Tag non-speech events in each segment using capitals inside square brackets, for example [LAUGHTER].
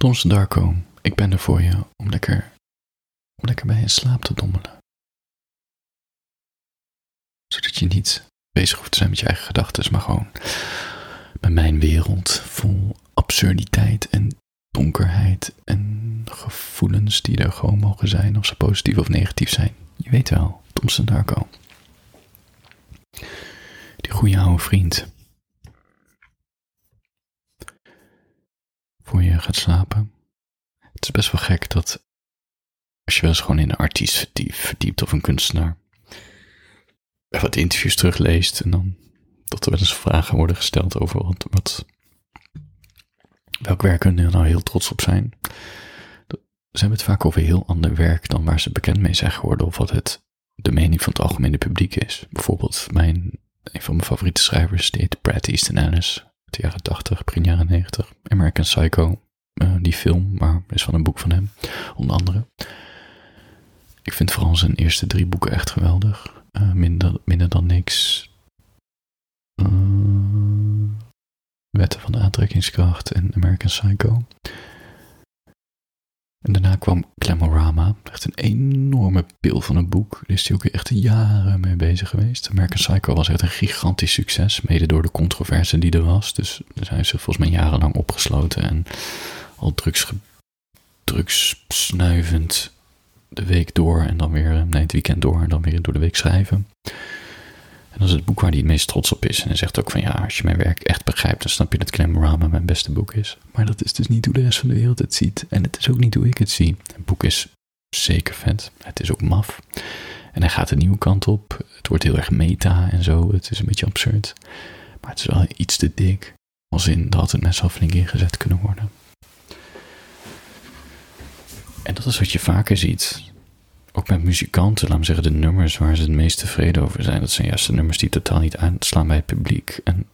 Tomse Darko, ik ben er voor je om lekker, om lekker bij in slaap te dommelen. Zodat je niet bezig hoeft te zijn met je eigen gedachten, maar gewoon met mijn wereld vol absurditeit en donkerheid en gevoelens die er gewoon mogen zijn, of ze positief of negatief zijn. Je weet wel, Tomse Darko. Die goede oude vriend. Voor je gaat slapen. Het is best wel gek dat als je wel eens gewoon in een artiest verdiept of een kunstenaar, wat interviews terugleest en dan dat er wel eens vragen worden gesteld over wat, welk werk hun nou heel trots op zijn. Ze hebben het vaak over heel ander werk dan waar ze bekend mee zijn geworden of wat het de mening van het algemene publiek is. Bijvoorbeeld mijn, een van mijn favoriete schrijvers, die heet Brad Easton Ellis, uit de jaren 80, begin jaren 90. American Psycho, uh, die film, maar is van een boek van hem, onder andere. Ik vind vooral zijn eerste drie boeken echt geweldig. Uh, minder, minder dan niks. Uh, Wetten van de aantrekkingskracht en American Psycho. En daarna kwam Glamorama, echt een enorme pil van een boek. Daar is hij ook echt jaren mee bezig geweest. American Psycho was echt een gigantisch succes, mede door de controverse die er was. Dus daar zijn ze volgens mij jarenlang opgesloten en al drugs, drugs snuivend de week door en dan weer, nee, het weekend door en dan weer door de week schrijven. En dat is het boek waar hij het meest trots op is. En hij zegt ook van ja, als je mijn werk echt begrijpt, dan snap je dat Glamorama mijn beste boek is. Maar dat is dus niet hoe de rest van de wereld het ziet. En het is ook niet hoe ik het zie. Het boek is zeker vet. Het is ook maf. En hij gaat een nieuwe kant op. Het wordt heel erg meta en zo. Het is een beetje absurd. Maar het is wel iets te dik. Als in dat het net al flink ingezet kunnen worden. En dat is wat je vaker ziet ook met muzikanten, laat me zeggen, de nummers waar ze het meest tevreden over zijn, dat zijn juist de nummers die totaal niet aanslaan bij het publiek. En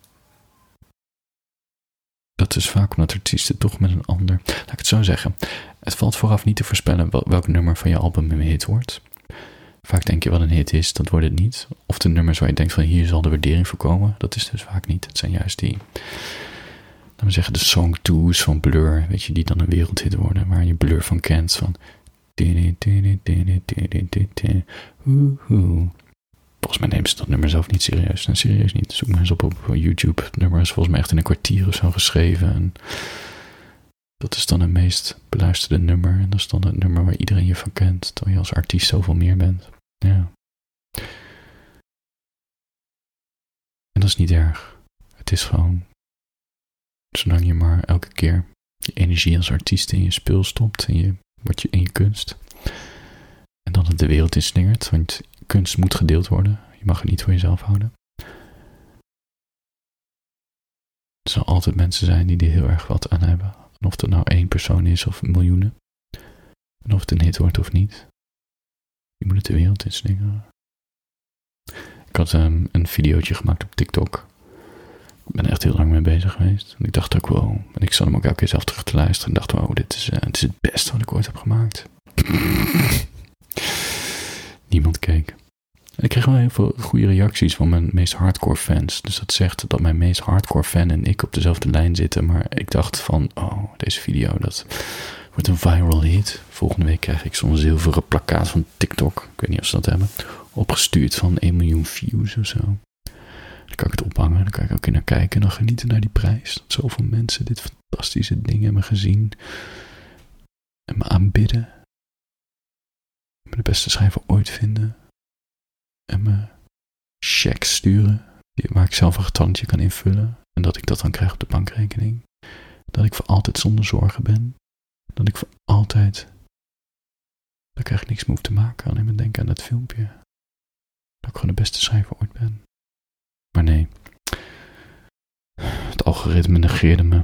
dat is vaak omdat artiesten toch met een ander. Laat ik het zo zeggen. Het valt vooraf niet te voorspellen welk nummer van je album een hit wordt. Vaak denk je wat een hit is, dat wordt het niet. Of de nummers waar je denkt van hier zal de waardering voorkomen, dat is dus vaak niet. Het zijn juist die, laten we zeggen, de song twos van Blur, weet je, die dan een wereldhit worden, waar je Blur van kent, van Volgens mij nemen ze dat nummer zelf niet serieus. En serieus niet. Zoek maar eens op op YouTube. Het nummer is volgens mij echt in een kwartier of zo geschreven. En dat is dan het meest beluisterde nummer. En dat is dan het nummer waar iedereen je van kent. Terwijl je als artiest zoveel meer bent. Ja. En dat is niet erg. Het is gewoon. Zolang je maar elke keer je energie als artiest in je spul stopt. En je wat je in je kunst. En dan het de wereld inslingert, want kunst moet gedeeld worden. Je mag het niet voor jezelf houden. Er zal altijd mensen zijn die er heel erg wat aan hebben. En of het nou één persoon is of miljoenen. En of het een hit wordt of niet. Je moet het de wereld inslingeren. Ik had um, een videootje gemaakt op TikTok. Ik ben er echt heel lang mee bezig geweest. En ik dacht ook, wow. En ik zat hem ook elke keer zelf terug te luisteren. En dacht, wow, dit is, dit is het beste wat ik ooit heb gemaakt. [LAUGHS] Niemand keek. En ik kreeg wel heel veel goede reacties van mijn meest hardcore fans. Dus dat zegt dat mijn meest hardcore fan en ik op dezelfde lijn zitten. Maar ik dacht van, oh, deze video, dat wordt een viral hit. Volgende week krijg ik zo'n zilveren plakkaat van TikTok. Ik weet niet of ze dat hebben. Opgestuurd van 1 miljoen views of zo. Kan ik het ophangen, dan kan ik ook in naar kijken en dan genieten naar die prijs. Dat zoveel mensen dit fantastische ding hebben gezien en me aanbidden. Me de beste schrijver ooit vinden. En me checks sturen, waar ik zelf een getalletje kan invullen. En dat ik dat dan krijg op de bankrekening. Dat ik voor altijd zonder zorgen ben. Dat ik voor altijd. Daar krijg ik niks meer te maken. Alleen maar denken aan dat filmpje. Dat ik gewoon de beste schrijver ooit ben. Maar nee. Het algoritme negeerde me.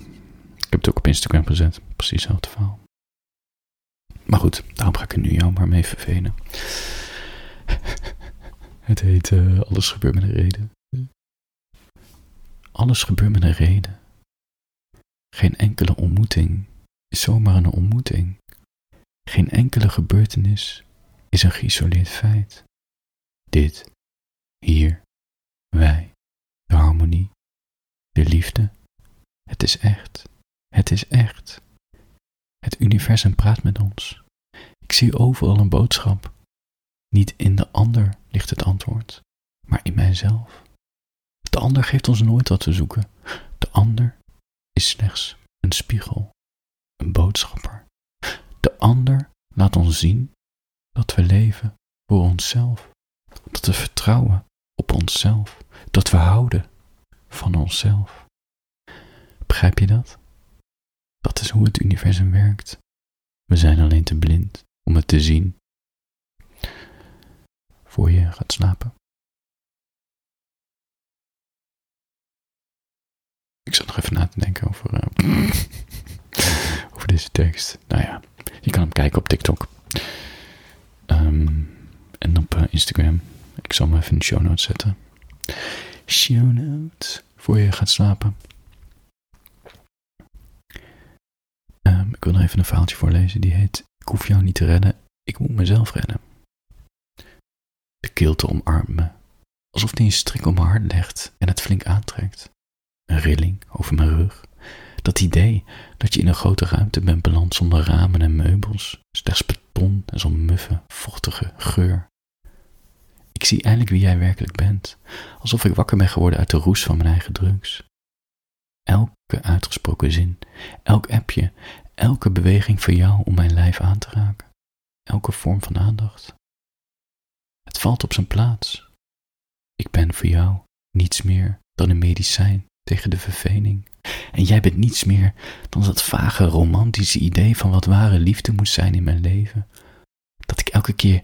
Ik heb het ook op Instagram gezet. Precies hetzelfde verhaal. Maar goed, daarom ga ik er nu jou maar mee vervelen. [LAUGHS] Het heet uh, Alles gebeurt met een reden. Alles gebeurt met een reden. Geen enkele ontmoeting is zomaar een ontmoeting. Geen enkele gebeurtenis is een geïsoleerd feit. Dit, hier, wij de harmonie, de liefde. Het is echt. Het is echt. Het universum praat met ons. Ik zie overal een boodschap. Niet in de ander ligt het antwoord, maar in mijzelf. De ander geeft ons nooit wat te zoeken. De ander is slechts een spiegel, een boodschapper. De ander laat ons zien dat we leven voor onszelf, dat we vertrouwen op onszelf, dat we houden van onszelf. Begrijp je dat? Dat is hoe het universum werkt. We zijn alleen te blind om het te zien. Voor je gaat slapen. Ik zat nog even na te denken over, uh, [LAUGHS] over deze tekst. Nou ja, je kan hem kijken op TikTok. Um, en op uh, Instagram. Ik zal hem even in de show notes zetten. Show notes. Voor je gaat slapen. Um, ik wil nog even een verhaaltje voorlezen. Die heet Ik hoef jou niet te redden. Ik moet mezelf redden. De kilte omarmt me. Alsof hij een strik om mijn hart legt en het flink aantrekt een rilling over mijn rug. Dat idee dat je in een grote ruimte bent beland zonder ramen en meubels, slechts beton en zo'n muffe, vochtige geur. Ik zie eindelijk wie jij werkelijk bent, alsof ik wakker ben geworden uit de roes van mijn eigen drugs. Elke uitgesproken zin, elk appje, elke beweging van jou om mijn lijf aan te raken, elke vorm van aandacht. Het valt op zijn plaats. Ik ben voor jou niets meer dan een medicijn tegen de verveling. En jij bent niets meer dan dat vage romantische idee van wat ware liefde moet zijn in mijn leven. Dat ik elke keer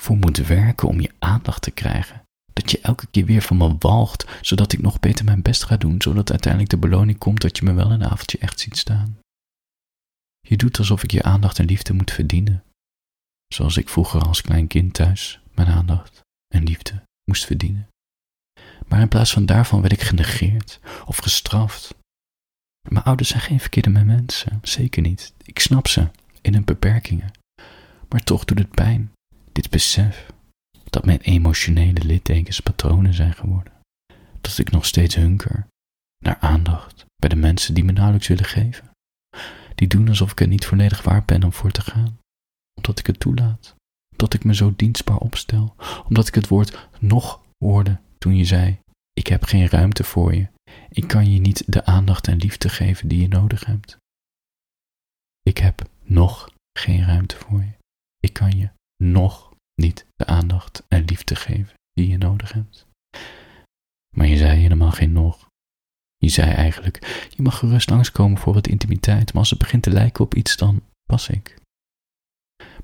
voor moet werken om je aandacht te krijgen. Dat je elke keer weer van me walgt, zodat ik nog beter mijn best ga doen, zodat uiteindelijk de beloning komt dat je me wel een avondje echt ziet staan. Je doet alsof ik je aandacht en liefde moet verdienen. Zoals ik vroeger als klein kind thuis mijn aandacht en liefde moest verdienen. Maar in plaats van daarvan werd ik genegeerd of gestraft. Mijn ouders zijn geen verkeerde mensen, zeker niet. Ik snap ze in hun beperkingen. Maar toch doet het pijn, dit besef, dat mijn emotionele littekens patronen zijn geworden. Dat ik nog steeds hunker naar aandacht bij de mensen die me nauwelijks willen geven. Die doen alsof ik het niet volledig waard ben om voor te gaan, omdat ik het toelaat, omdat ik me zo dienstbaar opstel, omdat ik het woord nog hoorde toen je zei: Ik heb geen ruimte voor je. Ik kan je niet de aandacht en liefde geven die je nodig hebt. Ik heb nog geen ruimte voor je. Nog niet de aandacht en liefde geven die je nodig hebt. Maar je zei helemaal geen nog. Je zei eigenlijk: Je mag gerust langskomen voor wat intimiteit, maar als het begint te lijken op iets, dan pas ik.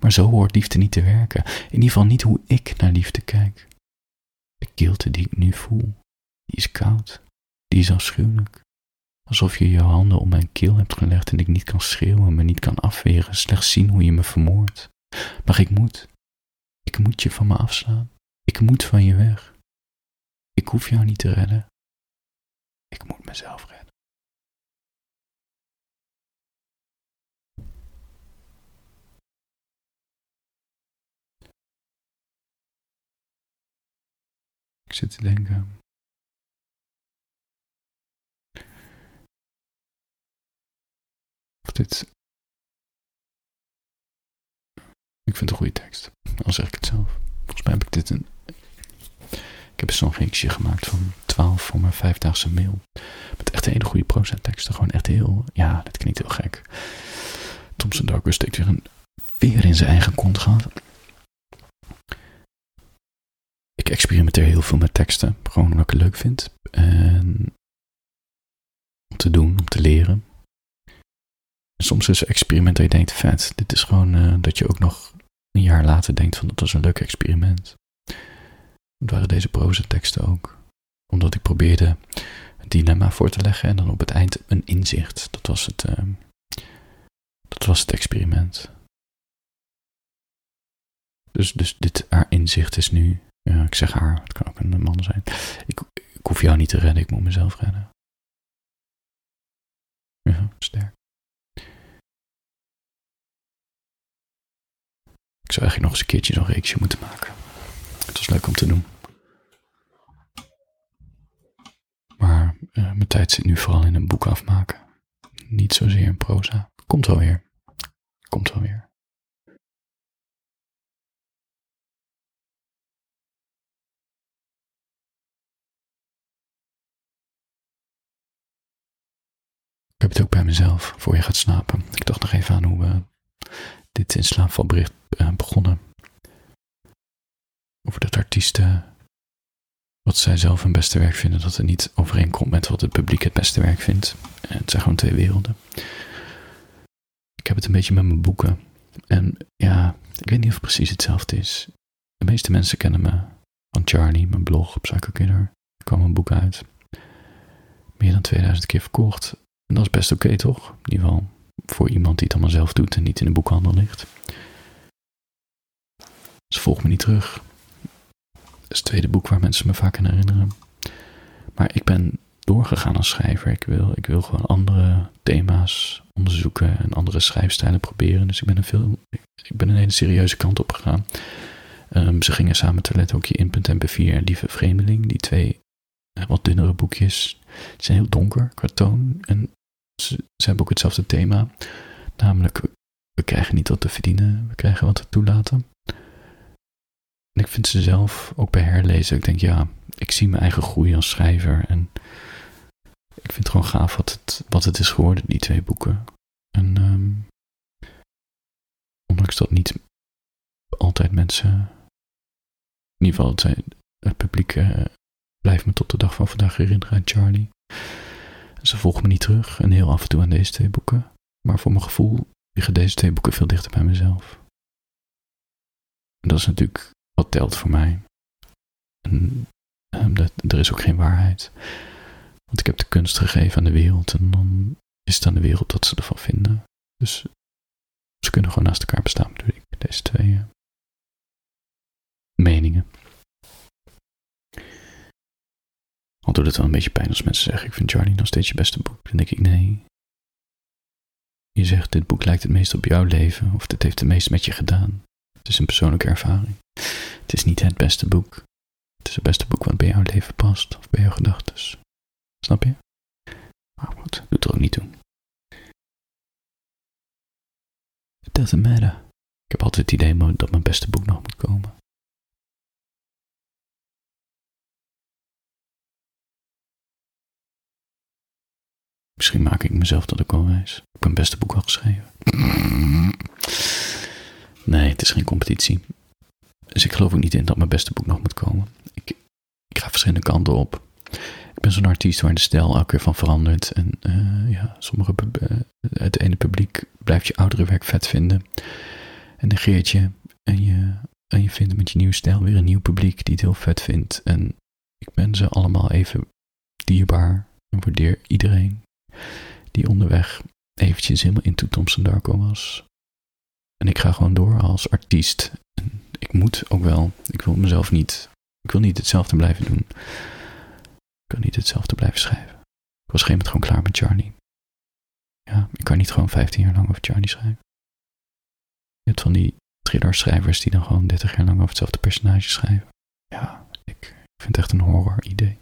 Maar zo hoort liefde niet te werken. In ieder geval niet hoe ik naar liefde kijk. De kilte die ik nu voel, die is koud, die is afschuwelijk. Alsof je je handen om mijn keel hebt gelegd en ik niet kan schreeuwen, me niet kan afweren, slechts zien hoe je me vermoordt. Maar ik moet, ik moet je van me afslaan. Ik moet van je weg. Ik hoef jou niet te redden. Ik moet mezelf redden. Ik zit te denken. Of dit. Ik vind het een goede tekst. Al zeg ik het zelf. Volgens mij heb ik dit een. Ik heb zo'n reeksje gemaakt van 12 voor mijn vijfdaagse mail. Met echt hele goede proza teksten. Gewoon echt heel. Ja, dat klinkt heel gek. Thompson Darker steekt weer een in zijn eigen kont gehad ik experimenteer heel veel met teksten. Gewoon wat ik leuk vind. En om te doen, om te leren. soms is een experiment dat je denkt, vet, dit is gewoon uh, dat je ook nog een jaar later denkt van dat was een leuk experiment. Dat waren deze proza teksten ook. Omdat ik probeerde een dilemma voor te leggen en dan op het eind een inzicht. Dat was het, uh, dat was het experiment. Dus, dus dit haar inzicht is nu ja, ik zeg haar, het kan ook een man zijn. Ik, ik hoef jou niet te redden, ik moet mezelf redden. Ja, sterk. Ik zou eigenlijk nog eens een keertje zo'n reeksje moeten maken. Het was leuk om te doen. Maar uh, mijn tijd zit nu vooral in een boek afmaken. Niet zozeer in proza. Komt wel weer. Komt wel weer. Ik heb het ook bij mezelf voor je gaat slapen. Ik dacht nog even aan hoe we dit in slaapvalbericht uh, begonnen. Over dat artiesten wat zij zelf hun beste werk vinden, dat het niet overeenkomt met wat het publiek het beste werk vindt. Het zijn gewoon twee werelden. Ik heb het een beetje met mijn boeken. En ja, ik weet niet of het precies hetzelfde is. De meeste mensen kennen me van Charlie, mijn blog op Psycho. Er kwam een boek uit. Meer dan 2000 keer verkocht. En dat is best oké, toch? In ieder geval voor iemand die het allemaal zelf doet en niet in de boekhandel ligt. Ze volgt me niet terug. Dat is het tweede boek waar mensen me vaak aan herinneren. Maar ik ben doorgegaan als schrijver. Ik wil, ik wil gewoon andere thema's onderzoeken en andere schrijfstijlen proberen. Dus ik ben een, veel, ik ben een hele serieuze kant op gegaan. Um, ze gingen samen toilethoekje in .mp4 en Lieve Vreemdeling. Die twee eh, wat dunnere boekjes. Die zijn heel donker qua. En ze, hebben ook hetzelfde thema. Namelijk, we krijgen niet wat te verdienen. We krijgen wat te toelaten. En ik vind ze zelf ook bij herlezen. Ik denk, ja, ik zie mijn eigen groei als schrijver. En ik vind het gewoon gaaf wat het, wat het is geworden, die twee boeken. En um, ondanks dat niet altijd mensen, in ieder geval het, publiek uh, blijft me tot de dag van vandaag herinneren aan Charlie. Ze volgen me niet terug en heel af en toe aan deze twee boeken. Maar voor mijn gevoel liggen deze twee boeken veel dichter bij mezelf. En dat is natuurlijk wat telt voor mij. En um, dat, er is ook geen waarheid. Want ik heb de kunst gegeven aan de wereld en dan is het aan de wereld dat ze ervan vinden. Dus ze kunnen gewoon naast elkaar bestaan, ik, deze twee uh, meningen. Al doet het wel een beetje pijn als mensen zeggen: Ik vind Charlie nog steeds je beste boek. Dan denk ik: Nee. Je zegt: Dit boek lijkt het meest op jouw leven, of dit heeft het meest met je gedaan. Het is een persoonlijke ervaring. Het is niet het beste boek. Het is het beste boek wat bij jouw leven past, of bij jouw gedachten. Snap je? Maar goed, doet er ook niet toe. It doesn't matter. Ik heb altijd het idee dat mijn beste boek nog moet komen. Misschien maak ik mezelf tot de al wijs. Ik heb mijn beste boek al geschreven. Nee, het is geen competitie. Dus ik geloof ook niet in dat mijn beste boek nog moet komen. Ik, ik ga verschillende kanten op. Ik ben zo'n artiest waar de stijl elke keer van verandert. En uh, ja, sommige, uh, het ene publiek blijft je oudere werk vet vinden. En negeert je. En je, en je vindt met je nieuwe stijl weer een nieuw publiek die het heel vet vindt. En ik ben ze allemaal even dierbaar. En waardeer iedereen die onderweg eventjes helemaal into Thompson Darko was. En ik ga gewoon door als artiest. Ik moet ook wel. Ik wil mezelf niet. Ik wil niet hetzelfde blijven doen. Ik wil niet hetzelfde blijven schrijven. Ik was geen moment gewoon klaar met Charlie. Ja, ik kan niet gewoon 15 jaar lang over Charlie schrijven. Je hebt van die thriller-schrijvers die dan gewoon 30 jaar lang over hetzelfde personage schrijven. Ja, ik vind het echt een horror idee.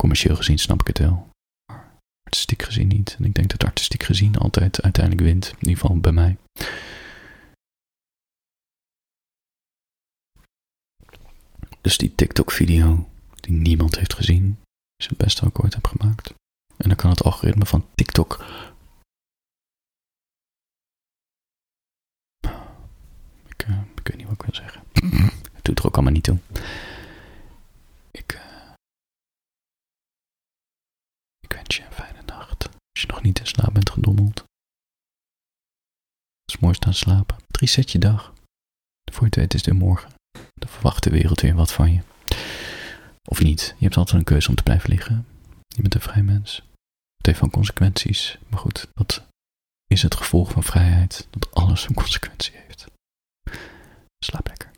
Commercieel gezien snap ik het wel. Artistiek gezien niet. En ik denk dat artistiek gezien altijd uiteindelijk wint. In ieder geval bij mij. Dus die TikTok-video die niemand heeft gezien, is het beste wat ooit heb gemaakt. En dan kan het algoritme van TikTok. Ik, uh, ik weet niet wat ik wil zeggen. Het doet er ook allemaal niet toe. Ik. Uh, ik wens je een fijne nacht. Als je nog niet in slaap bent gedommeld. Het is mooi staan slapen. Drie set je dag. Voor je weet is het morgen. Dan verwacht de wereld weer wat van je. Of niet. Je hebt altijd een keuze om te blijven liggen. Je bent een vrij mens. Het heeft wel consequenties. Maar goed, dat is het gevolg van vrijheid. Dat alles een consequentie heeft. Slaap lekker.